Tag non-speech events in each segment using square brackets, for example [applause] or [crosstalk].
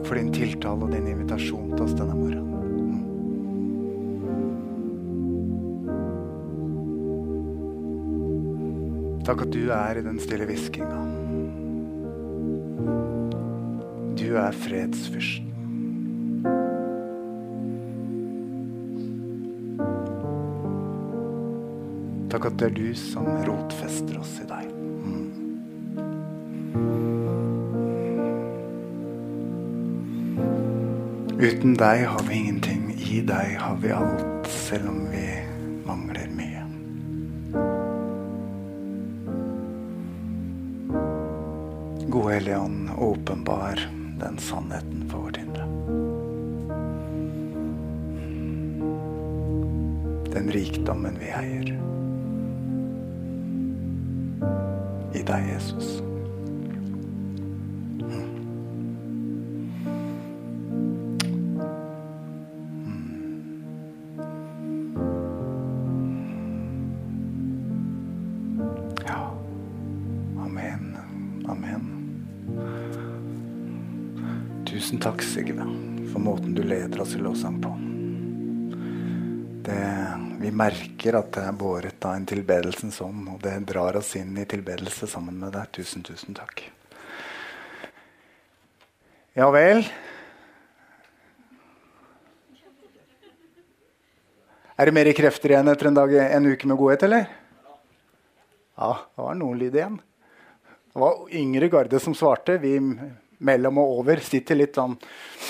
Takk for din tiltale og din invitasjon til oss denne morgenen. Takk at du er i den stille hviskinga. Du er fredsfyrsten. Takk at det er du som rotfester oss i deg. Uten deg har vi ingenting. I deg har vi alt, selv om vi mangler mye. Gode Hellige Ånd, åpenbar den sannheten for vårt indre. Den rikdommen vi eier. I deg, Jesus. Tusen takk, Sigve, for måten du leder oss i lovsang på. Det, vi merker at det er båret av en tilbedelsens ånd, og det drar oss inn i tilbedelse sammen med deg. Tusen, tusen takk. Ja vel? Er det mer krefter igjen etter en, dag, en uke med godhet, eller? Ja, det var noen lyd igjen. Det var yngre garde som svarte. Vi mellom og over sitter litt sånn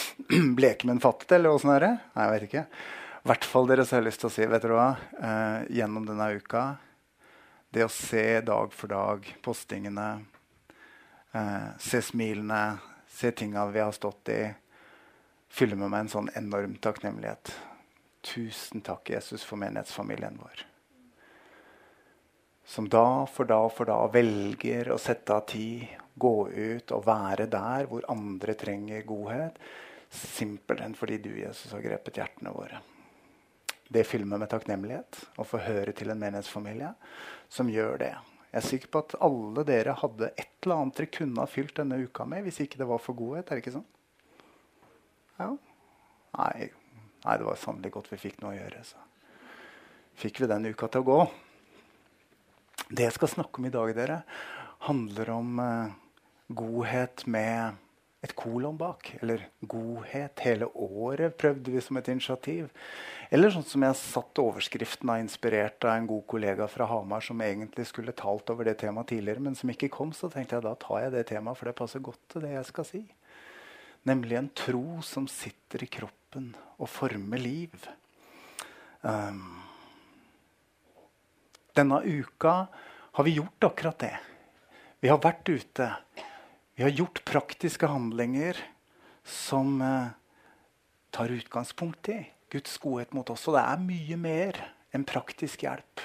[clears throat] bleke, men fattet, eller åssen er det? Nei, jeg vet ikke. I hvert fall dere som har lyst til å si, vet dere hva, eh, gjennom denne uka Det å se dag for dag postingene, eh, se smilene, se tinga vi har stått i, fyller med meg en sånn enorm takknemlighet. Tusen takk, Jesus, for menighetsfamilien vår som da for da for da velger å sette av tid, gå ut og være der hvor andre trenger godhet. Simpelthen fordi du, Jesus, har grepet hjertene våre. Det fyller med takknemlighet å få høre til en menighetsfamilie som gjør det. Jeg er sikker på at alle dere hadde et eller annet dere kunne ha fylt denne uka med hvis ikke det var for godhet. Er det ikke sånn? Ja. Nei, nei det var sannelig godt vi fikk noe å gjøre. Så fikk vi den uka til å gå. Det jeg skal snakke om i dag, dere, handler om eh, godhet med et kolon bak. Eller godhet hele året, prøvde vi som et initiativ. Eller sånn som jeg satt overskriften av, inspirert av en god kollega fra Hamar som egentlig skulle talt over det temaet tidligere, men som ikke kom, så tenkte jeg da tar jeg det temaet, for det passer godt til det jeg skal si. Nemlig en tro som sitter i kroppen og former liv. Um, denne uka har vi gjort akkurat det. Vi har vært ute. Vi har gjort praktiske handlinger som eh, tar utgangspunkt i Guds godhet mot oss. Og det er mye mer enn praktisk hjelp.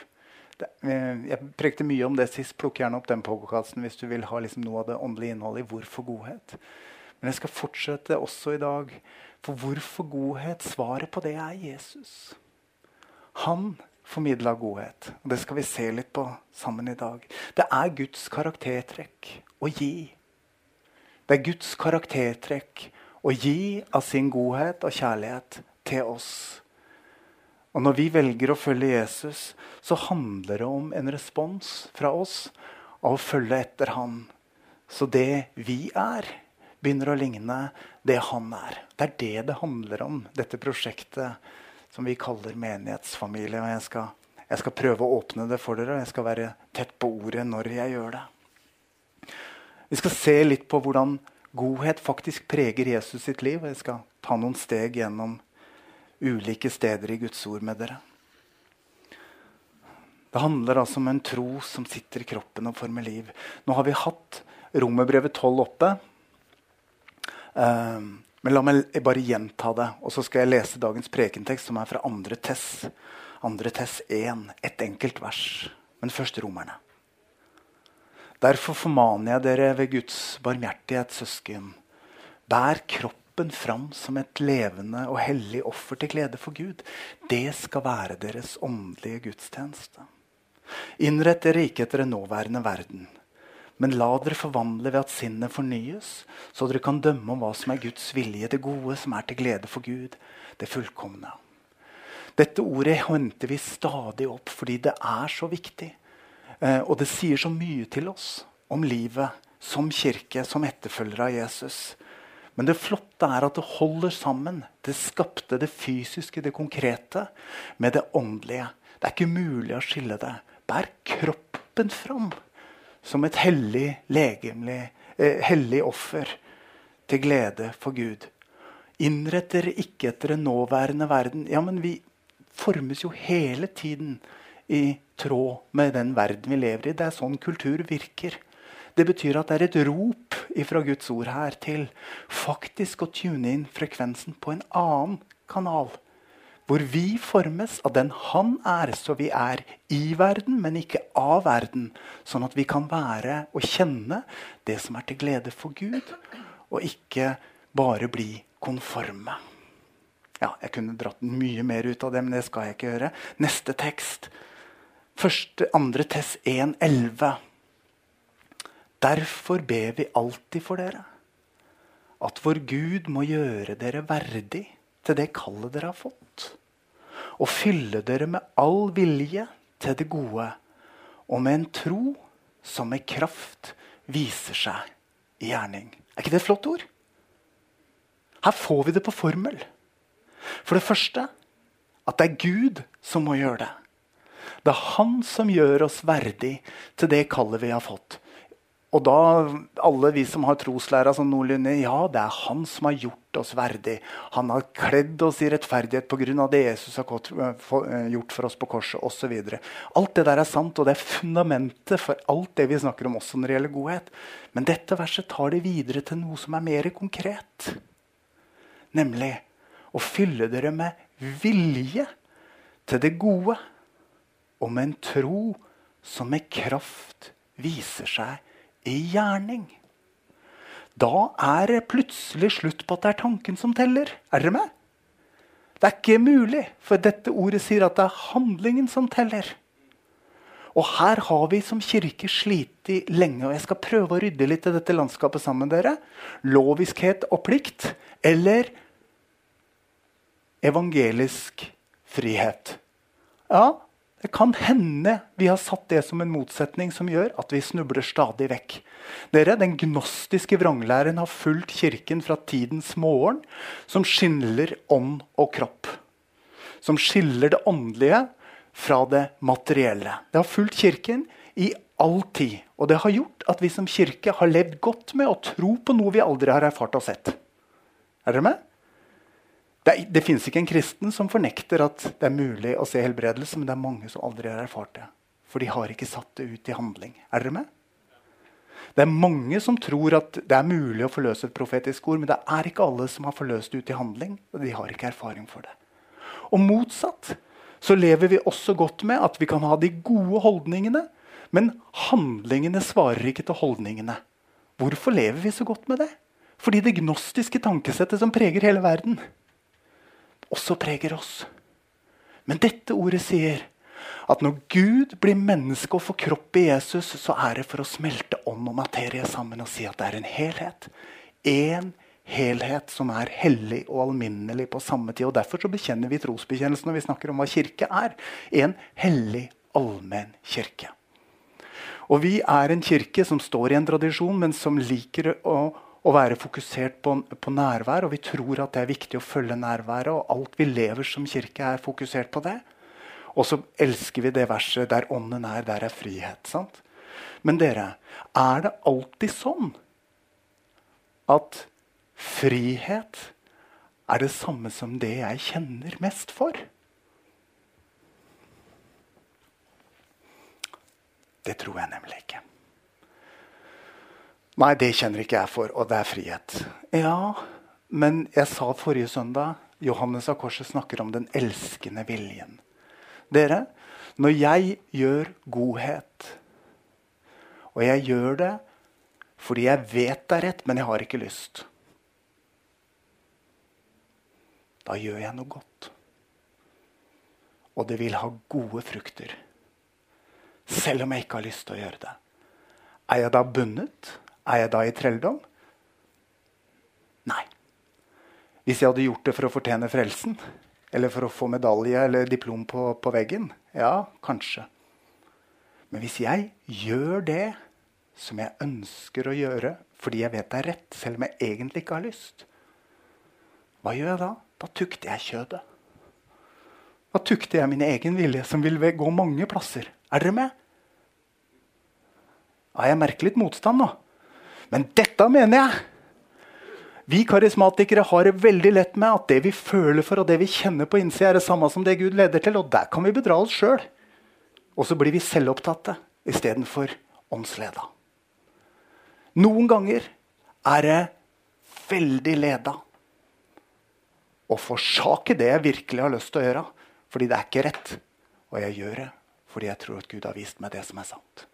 Det, eh, jeg prekte mye om det sist. Plukk gjerne opp den podkasten hvis du vil ha liksom noe av det åndelige innholdet i hvorfor godhet. Men jeg skal fortsette også i dag. For hvorfor godhet? Svaret på det er Jesus. Han formidla godhet. Og Det skal vi se litt på sammen i dag. Det er Guds karaktertrekk å gi. Det er Guds karaktertrekk å gi av sin godhet og kjærlighet til oss. Og Når vi velger å følge Jesus, så handler det om en respons fra oss av å følge etter han. Så det vi er, begynner å ligne det han er. Det er det det handler om, dette prosjektet som vi kaller menighetsfamilie. Og jeg skal, jeg skal, prøve å åpne det for dere, og jeg skal være tett på ordet når jeg gjør det. Vi skal se litt på hvordan godhet faktisk preger Jesus sitt liv. og Jeg skal ta noen steg gjennom ulike steder i Guds ord med dere. Det handler altså om en tro som sitter i kroppen og former liv. Nå har vi hatt Romerbrevet 12 oppe. Um, men la meg bare gjenta det, og så skal jeg lese dagens prekentekst, som er fra 2. Tess. Andre Tess 1, ett enkelt vers. Men først romerne. Derfor formaner jeg dere ved Guds barmhjertighet, søsken, bær kroppen fram som et levende og hellig offer til glede for Gud. Det skal være deres åndelige gudstjeneste. Innrett dere ikke etter den nåværende verden, Men la dere forvandle ved at sinnet fornyes, så dere kan dømme om hva som er Guds vilje, det gode som er til glede for Gud, det fullkomne. Dette ordet henter vi stadig opp fordi det er så viktig. Eh, og det sier så mye til oss om livet som kirke, som etterfølgere av Jesus. Men det flotte er at det holder sammen det skapte, det fysiske, det konkrete, med det åndelige. Det er ikke mulig å skille det. Bær kroppen fram som et hellig, legemlig, eh, hellig offer til glede for Gud. Innrett dere ikke etter en nåværende verden. Ja, men vi formes jo hele tiden i tråd med den verden vi lever i. Det er sånn kultur virker. Det betyr at det er et rop fra Guds ord her til faktisk å tune inn frekvensen på en annen kanal hvor vi formes av den han er, så vi er i verden, men ikke av verden. Sånn at vi kan være og kjenne det som er til glede for Gud, og ikke bare bli konforme. Ja, Jeg kunne dratt mye mer ut av det, men det skal jeg ikke gjøre. Neste tekst. Første, andre test 1.11. Derfor ber vi alltid for dere, at vår Gud må gjøre dere verdig til det kallet dere har fått. Og fylle dere med all vilje til det gode, og med en tro som med kraft viser seg i gjerning. Er ikke det et flott ord? Her får vi det på formel. For det første at det er Gud som må gjøre det. Det er Han som gjør oss verdig til det kallet vi har fått. Og da, alle vi som har troslæra som noenlunde Ja, det er han som har gjort oss verdig. Han har kledd oss i rettferdighet pga. det Jesus har eh, gjort for oss på korset osv. Alt det der er sant, og det er fundamentet for alt det vi snakker om også når det gjelder godhet. Men dette verset tar det videre til noe som er mer konkret. Nemlig å fylle dere med vilje til det gode med en tro som med kraft viser seg i gjerning. Da er det plutselig slutt på at det er tanken som teller. Er dere med? Det er ikke mulig, for dette ordet sier at det er handlingen som teller. Og her har vi som kirke slitt lenge, og jeg skal prøve å rydde litt i dette landskapet sammen med dere. Loviskhet og plikt eller evangelisk frihet. Ja, det kan hende vi har satt det som en motsetning som gjør at vi snubler stadig vekk. Dere, Den gnostiske vranglæren har fulgt Kirken fra tidens morgen, som skiller ånd og kropp. Som skiller det åndelige fra det materielle. Det har fulgt Kirken i all tid. Og det har gjort at vi som kirke har levd godt med å tro på noe vi aldri har erfart og sett. Er dere med? Det, det fins ikke en kristen som fornekter at det er mulig å se helbredelse, men det er mange som aldri har erfart det. For de har ikke satt det ut i handling. Er dere med? Det er mange som tror at det er mulig å forløse et profetisk ord, men det er ikke alle som har forløst det ut i handling. og de har ikke erfaring for det. Og motsatt så lever vi også godt med at vi kan ha de gode holdningene, men handlingene svarer ikke til holdningene. Hvorfor lever vi så godt med det? Fordi det gnostiske tankesettet som preger hele verden, også preger oss. Men dette ordet sier at når Gud blir menneske og får kropp i Jesus, så er det for å smelte ånd og materie sammen og si at det er en helhet. En helhet som er hellig og alminnelig på samme tid. og Derfor så bekjenner vi trosbekjennelsen når vi snakker om hva kirke er. En hellig, allmenn kirke. Og vi er en kirke som står i en tradisjon, men som liker å å være fokusert på, på, nærvær. Og vi tror at det er viktig å følge nærværet, og alt vi lever som kirke, er fokusert på det. Og så elsker vi det verset 'der ånden er, der er frihet'. sant? Men dere, er det alltid sånn at frihet er det samme som det jeg kjenner mest for? Det tror jeg nemlig ikke. Nei, det kjenner ikke jeg for, og det er frihet. Ja, men jeg sa forrige søndag Johannes av Korset snakker om den elskende viljen. Dere, når jeg gjør godhet, og jeg gjør det fordi jeg vet det er rett, men jeg har ikke lyst Da gjør jeg noe godt. Og det vil ha gode frukter. Selv om jeg ikke har lyst til å gjøre det. Er jeg da bundet? Er jeg da i trelldom? Nei. Hvis jeg hadde gjort det for å fortjene frelsen, eller for å få medalje eller diplom på, på veggen, ja, kanskje. Men hvis jeg gjør det som jeg ønsker å gjøre fordi jeg vet det er rett, selv om jeg egentlig ikke har lyst, hva gjør jeg da? Da tukter jeg kjødet. Da tukter jeg min egen vilje, som vil gå mange plasser. Er dere med? Ja, jeg merker litt motstand nå. Men dette mener jeg! Vi karismatikere har det veldig lett med at det vi føler for og det vi kjenner på innsida, er det samme som det Gud leder til. Og der kan vi bedra oss sjøl. Og så blir vi selvopptatte istedenfor åndsleda. Noen ganger er det veldig leda å forsake det jeg virkelig har lyst til å gjøre, fordi det er ikke rett. Og jeg gjør det fordi jeg tror at Gud har vist meg det som er sant.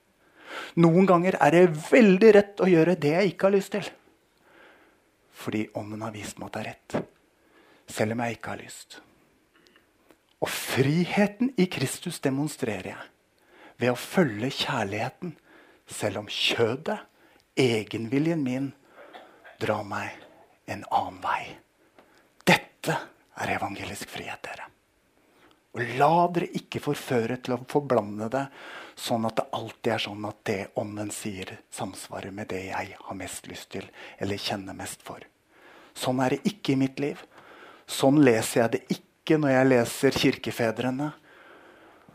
Noen ganger er det veldig rett å gjøre det jeg ikke har lyst til. Fordi Ånden har vist meg at det er rett, selv om jeg ikke har lyst. Og friheten i Kristus demonstrerer jeg ved å følge kjærligheten, selv om kjødet, egenviljen min, drar meg en annen vei. Dette er evangelisk frihet, dere. Og la dere ikke forføre til å forblande det sånn at det alltid er sånn at det Ånden sier, samsvarer med det jeg har mest lyst til eller kjenner mest for. Sånn er det ikke i mitt liv. Sånn leser jeg det ikke når jeg leser kirkefedrene.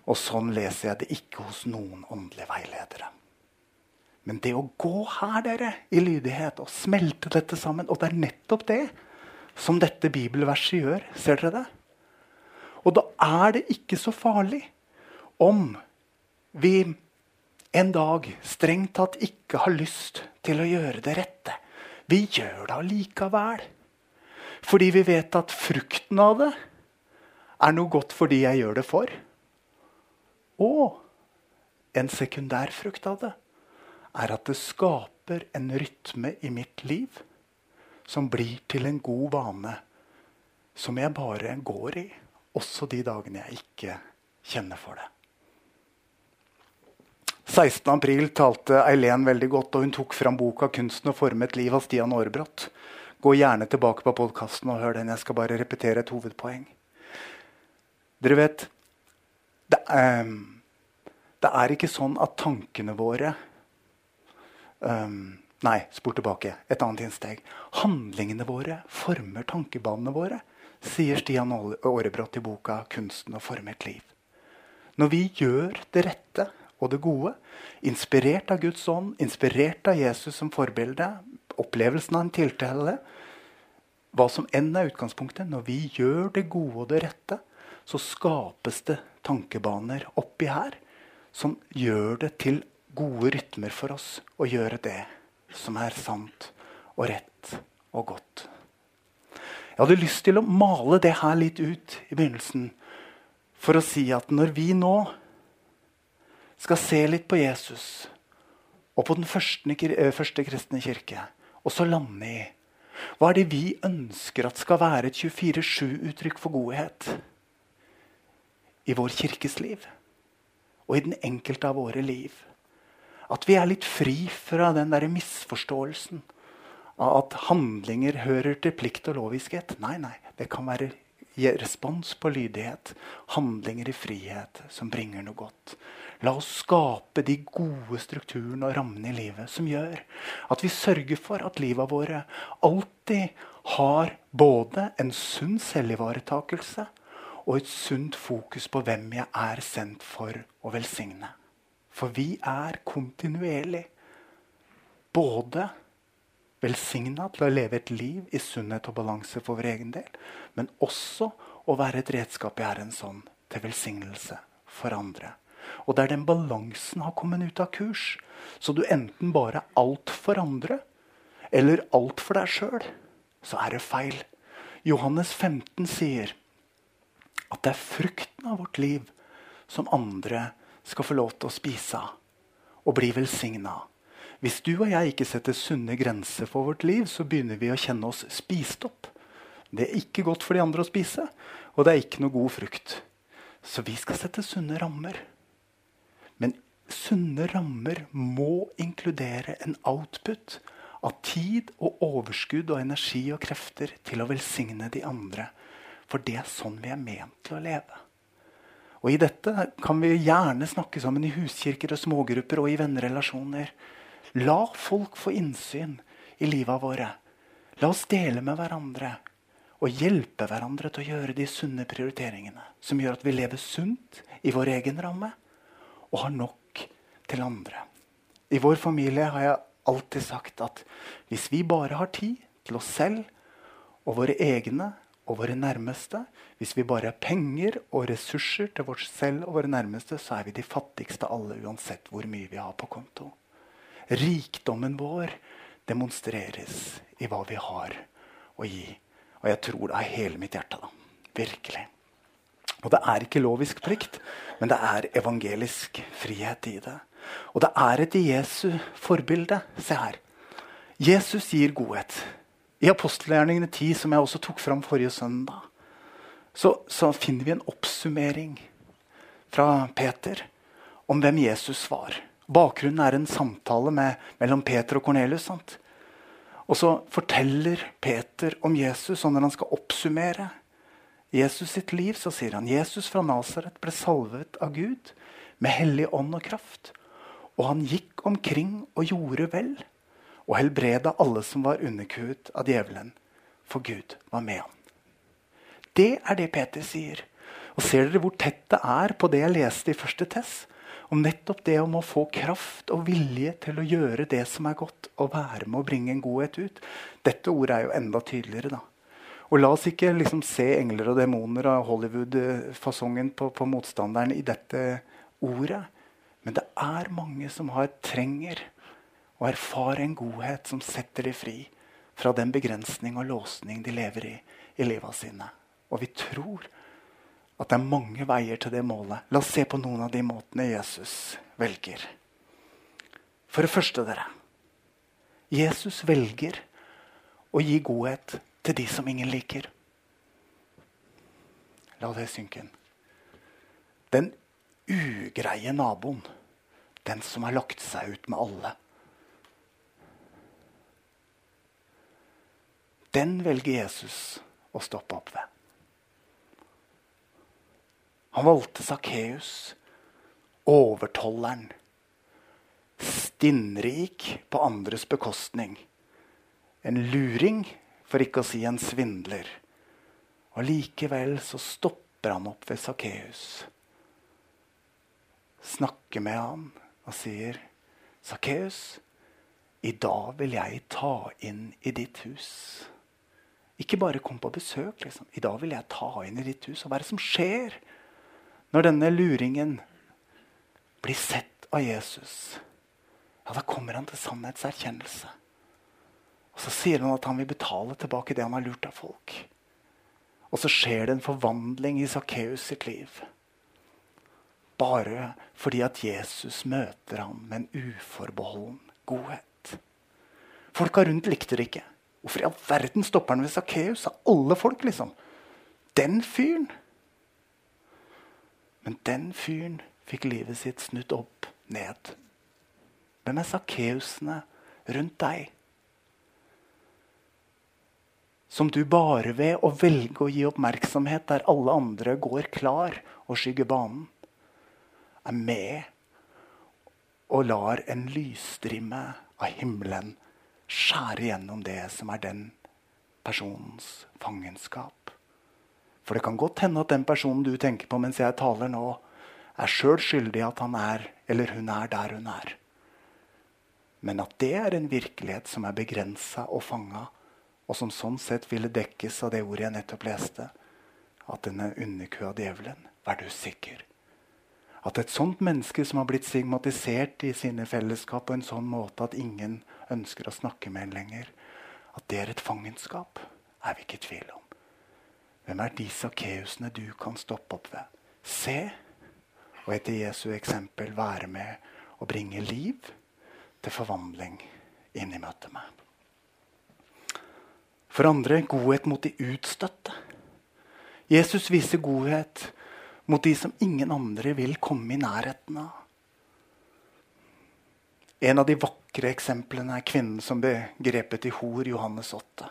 Og sånn leser jeg det ikke hos noen åndelige veiledere. Men det å gå her dere, i lydighet og smelte dette sammen Og det er nettopp det som dette bibelverset gjør. Ser dere det? Og da er det ikke så farlig om vi en dag strengt tatt ikke har lyst til å gjøre det rette. Vi gjør det allikevel. Fordi vi vet at frukten av det er noe godt for de jeg gjør det for. Og en sekundær frukt av det er at det skaper en rytme i mitt liv som blir til en god vane som jeg bare går i også de dagene jeg ikke kjenner for det. 16.4 talte Eileen veldig godt, og hun tok fram boka 'Kunsten å forme et liv' av Stian Aarbrot. Gå gjerne tilbake på podkasten og hør den. Jeg skal bare repetere et hovedpoeng. Dere vet det, um, det er ikke sånn at tankene våre um, Nei, spor tilbake. Et annet innsteg. Handlingene våre former tankebanene våre sier Stian Aarebrot i boka 'Kunsten å forme et liv'. Når vi gjør det rette og det gode, inspirert av Guds ånd, inspirert av Jesus som forbilde, opplevelsen av en tiltale, hva som enn er utgangspunktet, når vi gjør det gode og det rette, så skapes det tankebaner oppi her som gjør det til gode rytmer for oss å gjøre det som er sant og rett og godt. Jeg hadde lyst til å male det her litt ut i begynnelsen. For å si at når vi nå skal se litt på Jesus og på den første, eh, første kristne kirke, og så lande i hva er det vi ønsker at skal være et 24-7-uttrykk for godhet i vår kirkes liv og i den enkelte av våre liv? At vi er litt fri fra den der misforståelsen av at handlinger hører til plikt og loviskhet. Nei, nei. Det kan være respons på lydighet. Handlinger i frihet som bringer noe godt. La oss skape de gode strukturene og rammene i livet som gjør at vi sørger for at livet våre alltid har både en sunn selvivaretakelse og et sunt fokus på hvem jeg er sendt for å velsigne. For vi er kontinuerlig både velsigna til å leve et liv i sunnhet og balanse for vår egen del, men også å være et redskap i Herrens hånd til velsignelse for andre. Og der den balansen har kommet ut av kurs, så du enten bare er alt for andre eller alt for deg sjøl, så er det feil. Johannes 15 sier at det er frukten av vårt liv som andre skal få lov til å spise av og bli velsigna av. Hvis du og jeg ikke setter sunne grenser for vårt liv, så begynner vi å kjenne oss spist opp. Det er ikke godt for de andre å spise, og det er ikke noe god frukt. Så vi skal sette sunne rammer. Sunne rammer må inkludere en output av tid og overskudd og energi og krefter til å velsigne de andre. For det er sånn vi er ment til å leve. Og I dette kan vi gjerne snakke sammen i huskirker og smågrupper og i vennerelasjoner. La folk få innsyn i livet våre. La oss dele med hverandre og hjelpe hverandre til å gjøre de sunne prioriteringene. Som gjør at vi lever sunt i vår egen ramme og har nok til andre. I vår familie har jeg alltid sagt at hvis vi bare har tid til oss selv og våre egne og våre nærmeste, hvis vi bare har penger og ressurser til oss selv og våre nærmeste, så er vi de fattigste alle, uansett hvor mye vi har på konto. Rikdommen vår demonstreres i hva vi har å gi. Og jeg tror det er hele mitt hjerte. da. Virkelig. Og det er ikke lovisk plikt, men det er evangelisk frihet i det. Og det er et Jesu forbilde. Se her. Jesus gir godhet. I apostelgjerningene 10, som jeg også tok fram forrige søndag, så, så, finner vi en oppsummering fra Peter om hvem Jesus var. Bakgrunnen er en samtale med, mellom Peter og Kornelius. Og så forteller Peter om Jesus, og når han skal oppsummere Jesus sitt liv, så sier han Jesus fra Nasaret ble salvet av Gud med hellig ånd og kraft. Og han gikk omkring og gjorde vel og helbreda alle som var underkuet av djevelen, for Gud var med ham. Det er det Peter sier. Og Ser dere hvor tett det er på det jeg leste i første test? Om nettopp det om å få kraft og vilje til å gjøre det som er godt, og være med å bringe en godhet ut. Dette ordet er jo enda tydeligere, da. Og la oss ikke liksom se engler og demoner av Hollywood-fasongen på, på motstanderen i dette ordet. Men det er mange som har trenger og erfare en godhet som setter dem fri fra den begrensning og låsning de lever i i livet sine. Og vi tror at det er mange veier til det målet. La oss se på noen av de måtene Jesus velger. For det første, dere. Jesus velger å gi godhet til de som ingen liker. La det synke inn. Den ugreie naboen. Den som har lagt seg ut med alle. Den velger Jesus å stoppe opp ved. Han valgte Sakkeus, overtolleren, stinnrik på andres bekostning. En luring, for ikke å si en svindler. Og likevel så stopper han opp ved Sakkeus. Snakker med han og sier, 'Sakkeus, i dag vil jeg ta inn i ditt hus.' Ikke bare kom på besøk. liksom. I dag vil jeg ta inn i ditt hus. Og hva er det som skjer når denne luringen blir sett av Jesus? Ja, Da kommer han til sannhetserkjennelse. Og så sier han at han vil betale tilbake det han har lurt av folk. Og så skjer det en forvandling i Sakkeus sitt liv. Bare fordi at Jesus møter ham med en uforbeholden godhet. Folka rundt likte det ikke. Hvorfor i all verden stopper han ved Sakkeus? Av alle folk, liksom. Den fyren. Men den fyren fikk livet sitt snudd opp ned. Hvem er Sakkeusene rundt deg? Som du bare ved å velge å gi oppmerksomhet der alle andre går klar og skygger banen, er med og lar en lysstrimme av himmelen skjære gjennom det som er den personens fangenskap. For det kan godt hende at den personen du tenker på mens jeg taler nå, er sjøl skyldig at han er eller hun er der hun er. Men at det er en virkelighet som er begrensa og fanga, og som sånn sett ville dekkes av det ordet jeg nettopp leste, at den er underkua djevelen, vær du sikker. At et sånt menneske som har blitt stigmatisert i sine fellesskap på en sånn måte at ingen ønsker å snakke med en lenger. At det er et fangenskap, er vi ikke i tvil om. Hvem er de sakkeusene du kan stoppe opp ved? Se, og etter Jesu eksempel være med og bringe liv til forvandling inn i møtet med. For andre godhet mot de utstøtte. Jesus viser godhet mot de som ingen andre vil komme i nærheten av. En av de vakre eksemplene er kvinnen som ble grepet i hor, Johannes 8.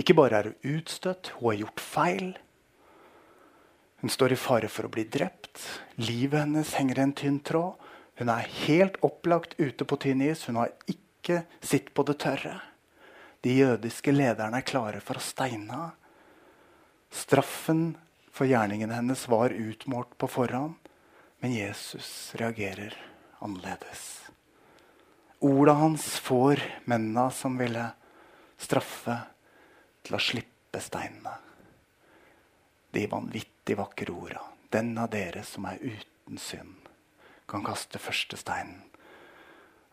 Ikke bare er hun utstøtt, hun har gjort feil. Hun står i fare for å bli drept. Livet hennes henger i en tynn tråd. Hun er helt opplagt ute på tynn is. Hun har ikke sitt på det tørre. De jødiske lederne er klare for å steine henne. Straffen for gjerningen hennes var utmålt på forhånd, men Jesus reagerer annerledes. Orda hans får mennene som ville straffe, til å slippe steinene. De vanvittig vakre orda. Den av dere som er uten synd, kan kaste første steinen.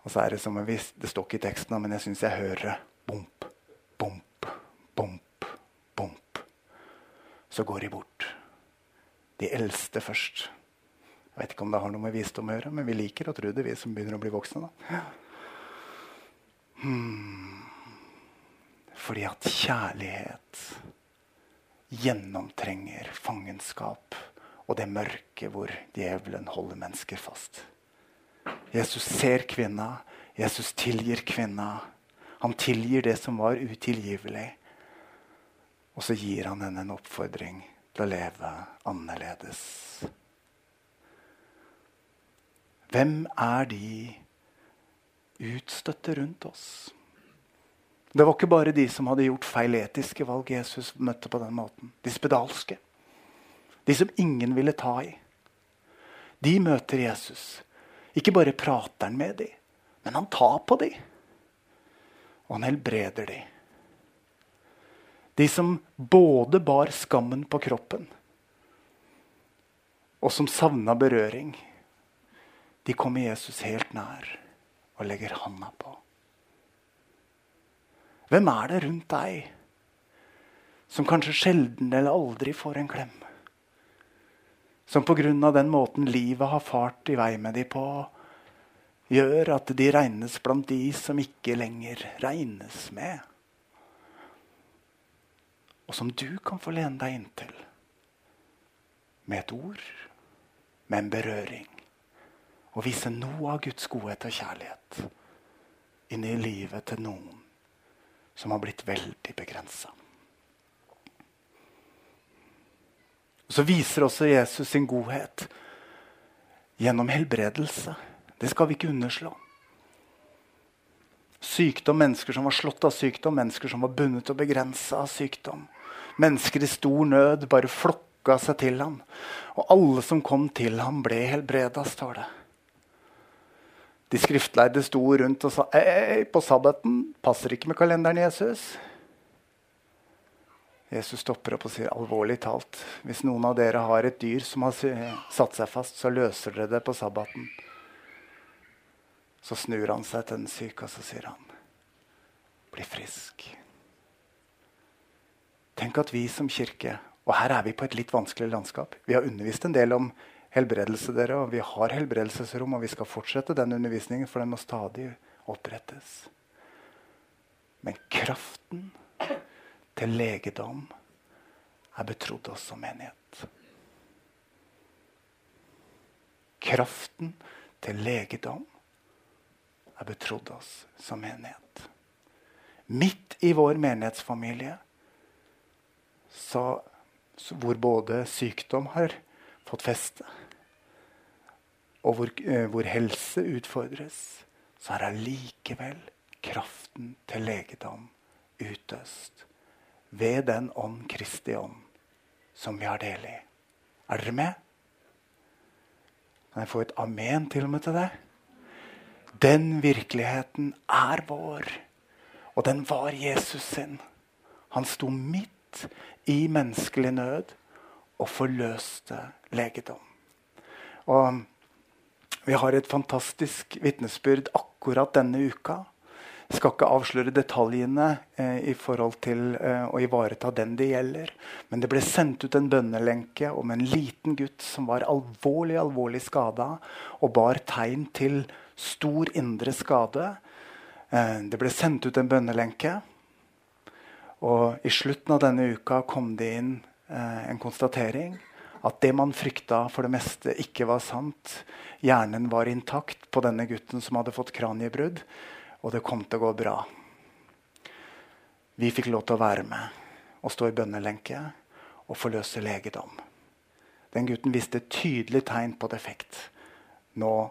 Og så er Det som hvis, det står ikke i teksten, men jeg syns jeg hører det. Bomp, bomp, bomp, bomp. Så går de bort. De eldste først. Jeg vet ikke om det har noe med visdom å gjøre, men vi liker å tro det, vi som begynner å bli voksne. da. Hmm. Fordi at kjærlighet gjennomtrenger fangenskap og det mørket hvor djevelen holder mennesker fast. Jesus ser kvinna. Jesus tilgir kvinna. Han tilgir det som var utilgivelig. Og så gir han henne en oppfordring til å leve annerledes. Hvem er de utstøtte rundt oss? Det var ikke bare de som hadde gjort feil etiske valg Jesus møtte på den måten. De spedalske. De som ingen ville ta i. De møter Jesus. Ikke bare prater han med dem, men han tar på dem. Og han helbreder dem. De som både bar skammen på kroppen, og som savna berøring, de kommer Jesus helt nær og legger handa på. Hvem er det rundt deg som kanskje sjelden eller aldri får en klem? Som pga. den måten livet har fart i vei med de på, gjør at de regnes blant de som ikke lenger regnes med. Og som du kan få lene deg inntil. Med et ord, med en berøring. Og vise noe av Guds godhet og kjærlighet inn i livet til noen som har blitt veldig begrensa. Så viser også Jesus sin godhet gjennom helbredelse. Det skal vi ikke underslå. Sykdom, mennesker som var slått av sykdom, mennesker som var bundet og begrensa av sykdom. Mennesker i stor nød bare flokka seg til ham. Og alle som kom til ham, ble helbreda, står det. De skriftlærde sto rundt og sa Ei, på sabbaten passer ikke med kalenderen Jesus. Jesus stopper opp og sier alvorlig talt hvis noen av dere har et dyr som har satt seg fast, så løser dere det på sabbaten. Så snur han seg til den syke og så sier han, bli frisk. Tenk at vi som kirke, og her er vi på et litt vanskelig landskap Vi har undervist en del om helbredelse, dere. Og vi har helbredelsesrom, og vi skal fortsette den undervisningen, for den må stadig opprettes. Men kraften til legedom er betrodd oss som menighet. Kraften til legedom er betrodd oss som menighet. Midt i vår menighetsfamilie, så, hvor både sykdom har fått feste, og hvor, eh, hvor helse utfordres, så er allikevel kraften til legedom utøst ved den ånd Kristi ånd som vi har del i. Er dere med? Kan jeg få et amen til og med til det? Den virkeligheten er vår. Og den var Jesus sin. Han sto midt i menneskelig nød og forløste legedom. Og vi har et fantastisk vitnesbyrd akkurat denne uka. Jeg skal ikke avsløre detaljene eh, i forhold til eh, å ivareta den det gjelder. Men det ble sendt ut en bønnelenke om en liten gutt som var alvorlig alvorlig skada og bar tegn til stor indre skade. Eh, det ble sendt ut en bønnelenke. Og i slutten av denne uka kom det inn eh, en konstatering At det man frykta for det meste, ikke var sant. Hjernen var intakt på denne gutten som hadde fått kraniebrudd, og det kom til å gå bra. Vi fikk lov til å være med og stå i bønnelenke og forløse legedom. Den gutten viste tydelig tegn på defekt. Nå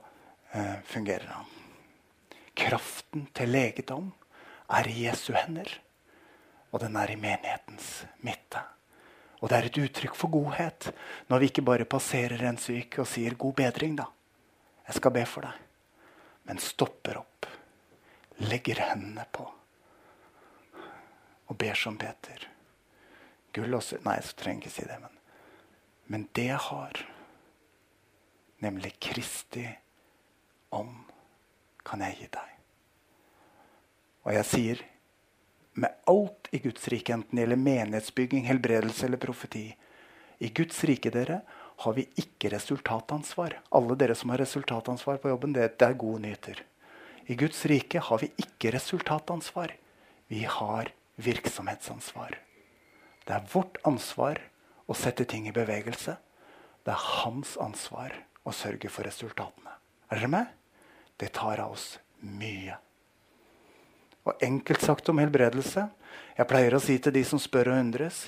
fungerer han. Kraften til legedom er i Jesu hender, og den er i menighetens midte. Og det er et uttrykk for godhet når vi ikke bare passerer en syk og sier 'god bedring', da. Jeg skal be for deg. Men stopper opp, legger hendene på og ber som Peter. Gull og Nei, jeg trenger ikke si det. Men, men det jeg har, nemlig Kristi ånd, kan jeg gi deg. Og jeg sier med alt i Guds rike, enten det gjelder menighetsbygging, helbredelse eller profeti I Guds rike dere, har vi ikke resultatansvar. Alle dere som har resultatansvar på jobben, det, det er gode nyheter. I Guds rike har vi ikke resultatansvar. Vi har virksomhetsansvar. Det er vårt ansvar å sette ting i bevegelse. Det er hans ansvar å sørge for resultatene. Er dere med? Det tar av oss mye. Og enkelt sagt om helbredelse Jeg pleier å si til de som spør og undres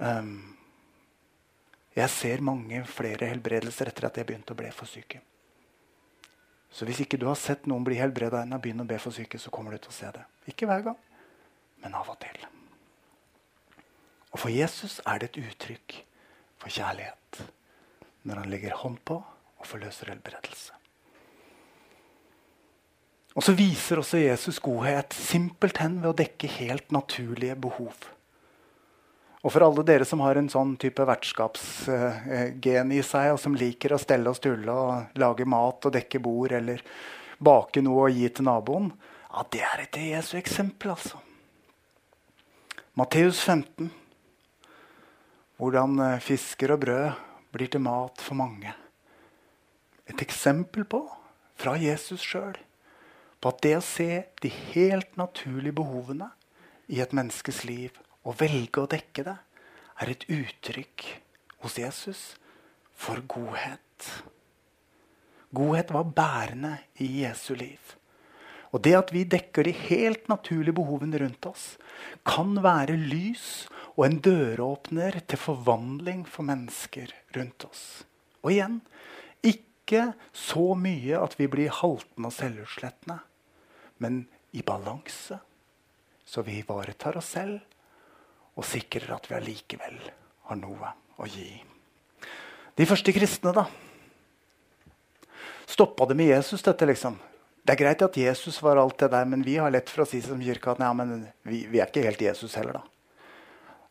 um, Jeg ser mange flere helbredelser etter at jeg begynte å bli for syke. Så hvis ikke du har sett noen bli helbreda ennå, begynn å be for syke, så kommer du til å se det. Ikke hver gang, men av og til. Og for Jesus er det et uttrykk for kjærlighet når han legger hånd på og forløser helbredelse. Og så viser også Jesus godhet simpelthen ved å dekke helt naturlige behov. Og for alle dere som har en sånn type vertskapsgen i seg, og som liker å stelle og stulle og lage mat og dekke bord eller bake noe og gi til naboen, ja, det er et Jesu eksempel, altså. Matteus 15. Hvordan eh, fisker og brød blir til mat for mange. Et eksempel på, fra Jesus sjøl, på at det å se de helt naturlige behovene i et menneskes liv og velge å dekke det, er et uttrykk hos Jesus for godhet. Godhet var bærende i Jesu liv. Og det at vi dekker de helt naturlige behovene rundt oss, kan være lys og en døråpner til forvandling for mennesker rundt oss. Og igjen ikke så mye at vi blir haltende og selvutslettende, men i balanse, så vi ivaretar oss selv og sikrer at vi allikevel har noe å gi. De første kristne, da? Stoppa det med Jesus, dette, liksom? Det er greit at Jesus var alt det der, men vi har lett for å si som kirka at ja, vi, vi, er ikke helt Jesus heller, da.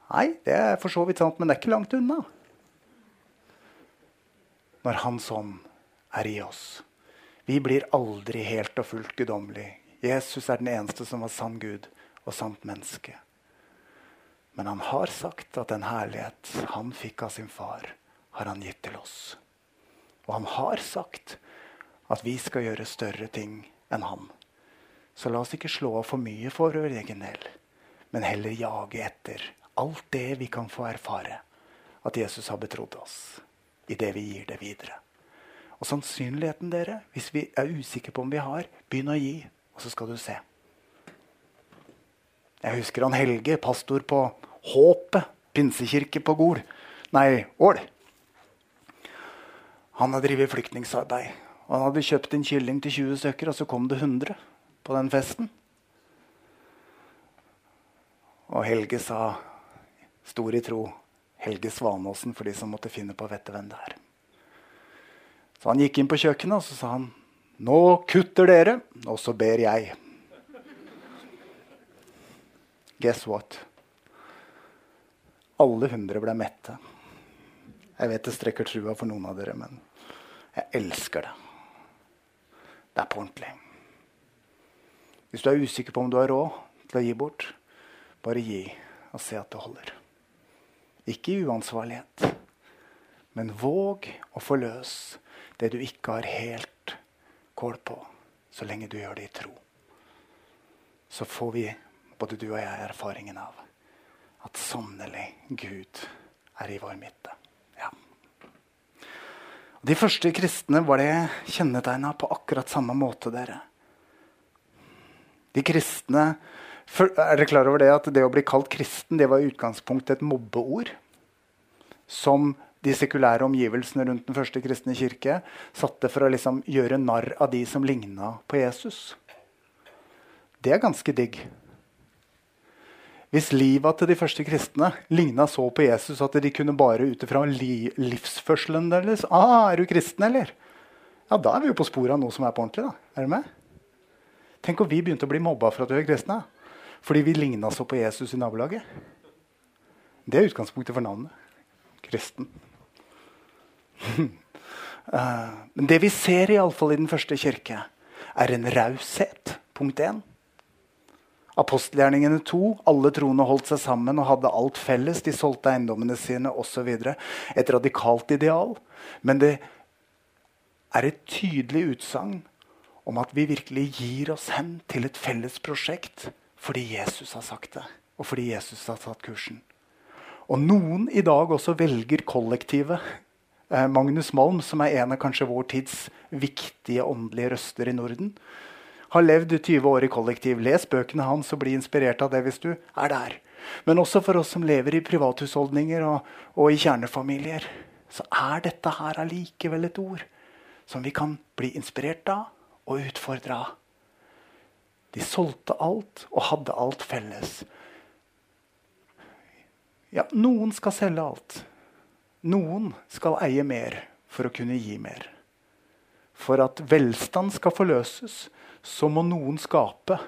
Nei, det er for så vidt sant, men det er ikke langt unna. Når Hans ånd er i oss. Vi blir aldri helt og fullt guddommelig. Jesus er den eneste som var sann Gud og sant menneske. Men han har sagt at den herlighet han fikk av sin far, har han gitt til oss. Og han har sagt at vi skal gjøre større ting enn han. Så la oss ikke slå av for mye for vår egen del, men heller jage etter alt det vi kan få erfare at Jesus har betrodd oss, i det vi gir det videre. Og sannsynligheten, dere, hvis vi er usikre på om vi har, begynn å gi, og så skal du se. Jeg husker han Helge, pastor på Håpet pinsekirke på Gol. Nei, Ål. Han har drevet flyktningarbeid. Og han hadde kjøpt en kylling til 20 stykker, og så kom det 100 på den festen. Og Helge sa, stor i tro, Helge Svanåsen for de som måtte finne på å vite hvem det er. Så han gikk inn på kjøkkenet og så sa han, nå kutter dere, og så ber jeg. Guess what? Alle hundre ble mette. Jeg vet det strekker trua for noen av dere, men jeg elsker det. Det er på ordentlig. Hvis du er usikker på om du har råd til å gi bort, bare gi og se at det holder. Ikke uansvarlighet, men våg å få løs det du ikke har helt kål på, så lenge du gjør det i tro. Så får vi, både du og jeg, erfaringen av at sannelig Gud er i vår midte. Ja. De første kristne var det kjennetegna på akkurat samme måte. dere. De kristne, Er dere klar over det at det å bli kalt kristen det var i utgangspunktet et mobbeord? Som de sekulære omgivelsene rundt den første kristne kirke satte for å liksom gjøre narr av de som ligna på Jesus. Det er ganske digg. Hvis livet til de første kristne ligna så på Jesus at de kunne bare ut ifra li livsførselen deres ah, 'Er du kristen, eller?' Ja, Da er vi jo på sporet av noe som er på ordentlig. da. Er du med? Tenk om vi begynte å bli mobba for at vi er kristne. Fordi vi ligna så på Jesus i nabolaget. Det er utgangspunktet for navnet. Kristen. Uh, [laughs] men det vi ser i, alle fall i den første kirke, er en raushet. Punkt én. Apostelgjerningene to. Alle troende holdt seg sammen og hadde alt felles. De solgte eiendommene sine osv. Et radikalt ideal. Men det er et tydelig utsagn om at vi virkelig gir oss hen til et felles prosjekt fordi Jesus har sagt det, og fordi Jesus har tatt kursen. Og noen i dag også velger kollektivet. Eh, Magnus Malm, som er en av kanskje vår tids viktige åndelige røster i Norden, har levd 20 år i kollektiv. Les bøkene hans og bli inspirert av det hvis du er der. Men også for oss som lever i privathusholdninger og, og i kjernefamilier, så er dette her allikevel et ord som vi kan bli inspirert av og utfordre av. De solgte alt og hadde alt felles. Ja, noen skal selge alt. Noen skal eie mer for å kunne gi mer. For at velstand skal forløses, så må noen skape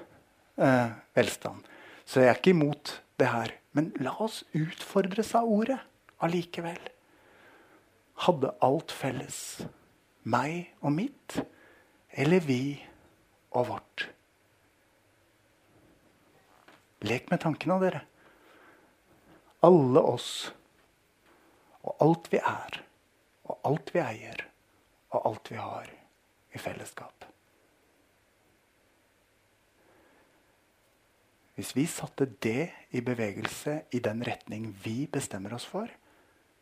eh, velstand. Så jeg er ikke imot det her. Men la oss utfordres av ordet allikevel. Hadde alt felles. Meg og mitt, eller vi og vårt. Lek med tankene, dere. Alle oss og alt vi er, og alt vi eier, og alt vi har i fellesskap. Hvis vi satte det i bevegelse i den retning vi bestemmer oss for,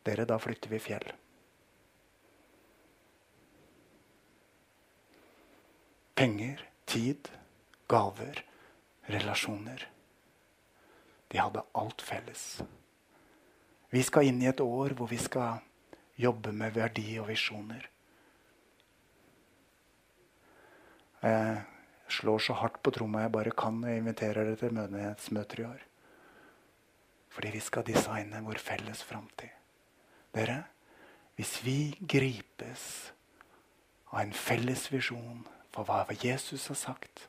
dere, da flytter vi fjell. Penger, tid, gaver, relasjoner. De hadde alt felles. Vi skal inn i et år hvor vi skal jobbe med verdi og visjoner. Jeg slår så hardt på tromma jeg bare kan og inviterer dere til menighetsmøter i år. Fordi vi skal designe vår felles framtid. Dere, hvis vi gripes av en felles visjon for hva Jesus har sagt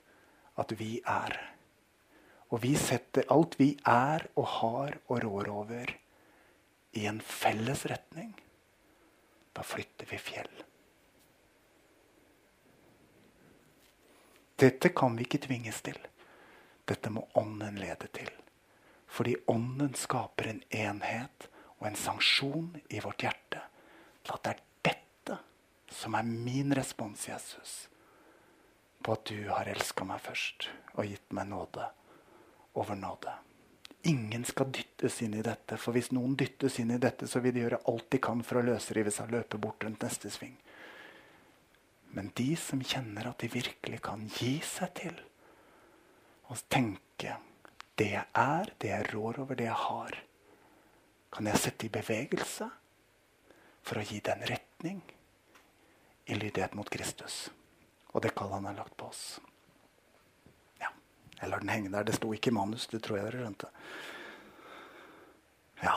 at vi er, og vi setter alt vi er og har og rår over, i en felles retning, da flytter vi fjell. Dette kan vi ikke tvinges til. Dette må Ånden lede til. Fordi Ånden skaper en enhet og en sanksjon i vårt hjerte til at det er dette som er min respons, Jesus, på at du har elska meg først og gitt meg nåde over nåde. Ingen skal dyttes inn i dette, for hvis noen dyttes inn i dette, så vil de gjøre alt de kan for å løsrive seg og løpe bort rundt neste sving. Men de som kjenner at de virkelig kan gi seg til og tenke det jeg er, det jeg rår over, det jeg har, kan jeg sette i bevegelse for å gi den retning i lydighet mot Kristus. Og det kallet han har lagt på oss. Jeg lar den henge der. Det sto ikke i manus, det tror jeg dere skjønte. Ja.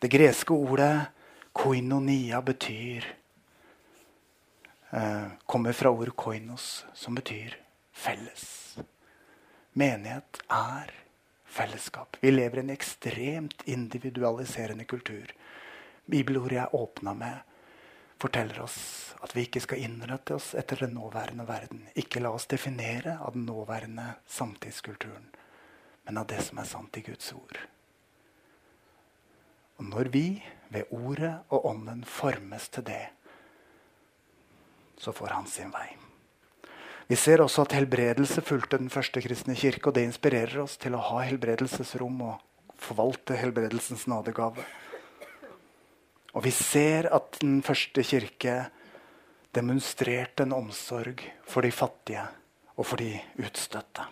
Det greske ordet koinonia betyr eh, kommer fra ordet 'koinos', som betyr felles. Menighet er fellesskap. Vi lever i en ekstremt individualiserende kultur. Bibelordet jeg åpna med, forteller oss at vi ikke skal innrette oss etter den nåværende verden. Ikke la oss definere av den nåværende samtidskulturen, men av det som er sant i Guds ord. Og når vi ved ordet og ånden formes til det, så får han sin vei. Vi ser også at helbredelse fulgte den første kristne kirke. og Det inspirerer oss til å ha helbredelsesrom og forvalte helbredelsens nådegave. Og vi ser at den første kirke demonstrerte en omsorg for de fattige og for de utstøtte.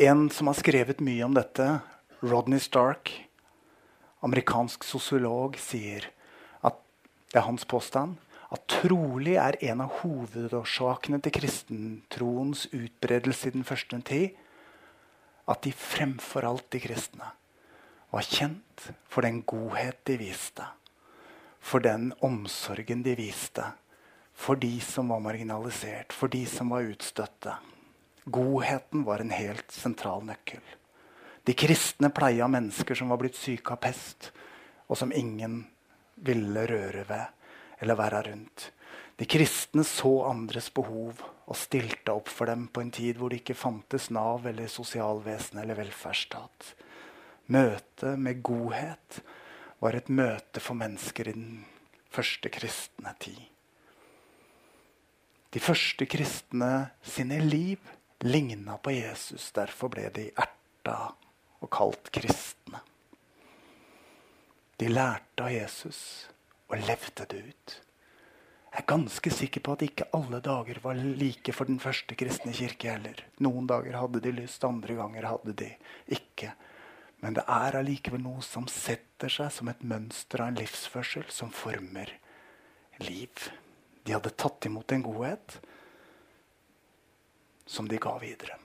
En som har skrevet mye om dette, Rodney Stark, amerikansk sosiolog, sier at det er hans påstand at trolig er en av hovedårsakene til kristentroens utbredelse i den første tid at de fremfor alt de kristne var kjent for den godhet de viste, for den omsorgen de viste for de som var marginalisert, for de som var utstøtte. Godheten var en helt sentral nøkkel. De kristne pleia mennesker som var blitt syke av pest, og som ingen ville røre ved eller være rundt. De kristne så andres behov og stilte opp for dem på en tid hvor det ikke fantes Nav eller sosialvesen eller velferdsstat. Møtet med godhet var et møte for mennesker i den første kristne tid. De første kristne sine liv ligna på Jesus. Derfor ble de erta og kalt kristne. De lærte av Jesus og levde det ut. Jeg er ganske sikker på at ikke alle dager var like for den første kristne kirke heller. Noen dager hadde de lyst, andre ganger hadde de ikke. Men det er allikevel noe som setter seg som et mønster av en livsførsel som former liv. De hadde tatt imot en godhet som de ga videre.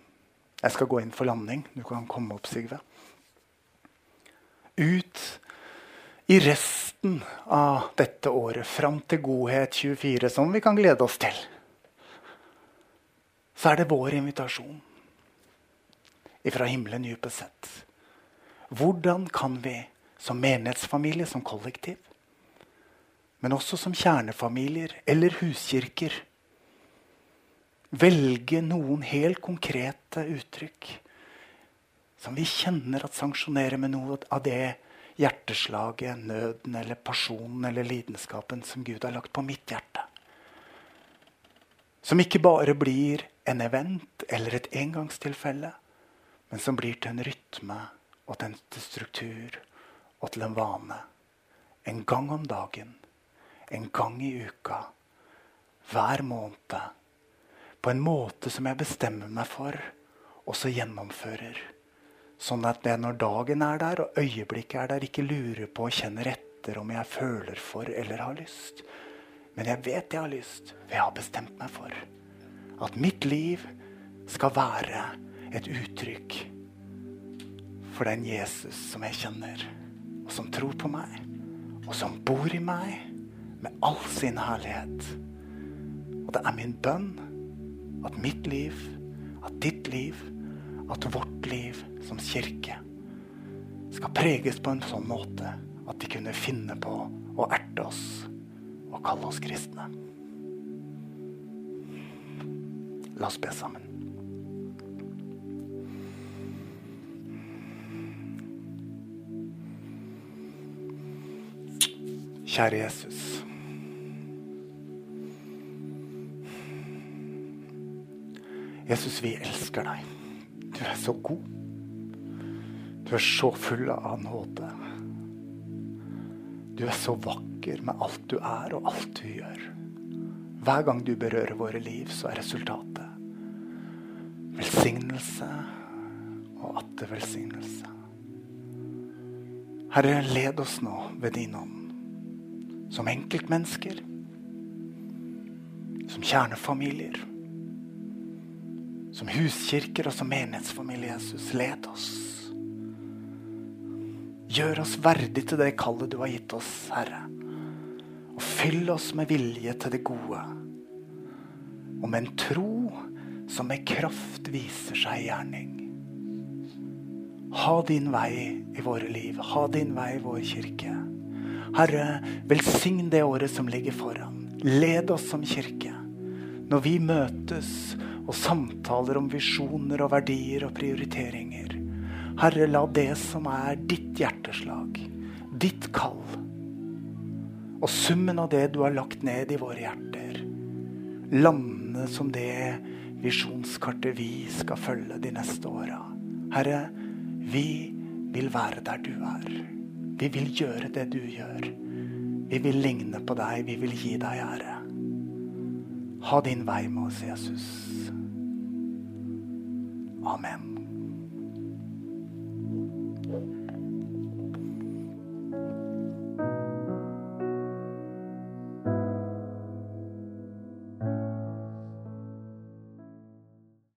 Jeg skal gå inn for landing. Du kan komme opp, Sigve. Ut i resten av dette året, fram til Godhet 24, som vi kan glede oss til, så er det vår invitasjon ifra himmelen dypest sett. Hvordan kan vi som menighetsfamilie, som kollektiv, men også som kjernefamilier eller huskirker, velge noen helt konkrete uttrykk som vi kjenner at sanksjonerer med noe av det hjerteslaget, nøden eller pasjonen eller lidenskapen som Gud har lagt på mitt hjerte. Som ikke bare blir en event eller et engangstilfelle, men som blir til en rytme og til en struktur og til en vane. En gang om dagen, en gang i uka, hver måned. På en måte som jeg bestemmer meg for, og så gjennomfører. Sånn at jeg når dagen er der og øyeblikket er der, ikke lurer på og kjenner etter om jeg føler for eller har lyst. Men jeg vet jeg har lyst, for jeg har bestemt meg for at mitt liv skal være et uttrykk for den Jesus som jeg kjenner, og som tror på meg, og som bor i meg med all sin herlighet. Og det er min bønn at mitt liv, at ditt liv, at vårt liv som kirke skal preges på en sånn måte at de kunne finne på å erte oss og kalle oss kristne. La oss be sammen. Kjære Jesus. Jesus, vi elsker deg. Du er så god. Du er så full av nåde. Du er så vakker med alt du er og alt du gjør. Hver gang du berører våre liv, så er resultatet velsignelse og atter velsignelse. Herre, led oss nå ved din ånd. Som enkeltmennesker. Som kjernefamilier. Som huskirker og som menighetsfamilie, Jesus. Led oss. Gjør oss verdig til det kallet du har gitt oss, Herre. Og fyll oss med vilje til det gode. Og med en tro som med kraft viser seg i gjerning. Ha din vei i våre liv. Ha din vei i vår kirke. Herre, velsign det året som ligger foran. Led oss som kirke. Når vi møtes og samtaler om visjoner og verdier og prioriteringer. Herre, la det som er ditt hjerteslag, ditt kall, og summen av det du har lagt ned i våre hjerter, lande som det visjonskartet vi skal følge de neste åra. Herre, vi vil være der du er. Vi vil gjøre det du gjør. Vi vil ligne på deg. Vi vil gi deg ære. Ha din vei med oss, Jesus. Amen.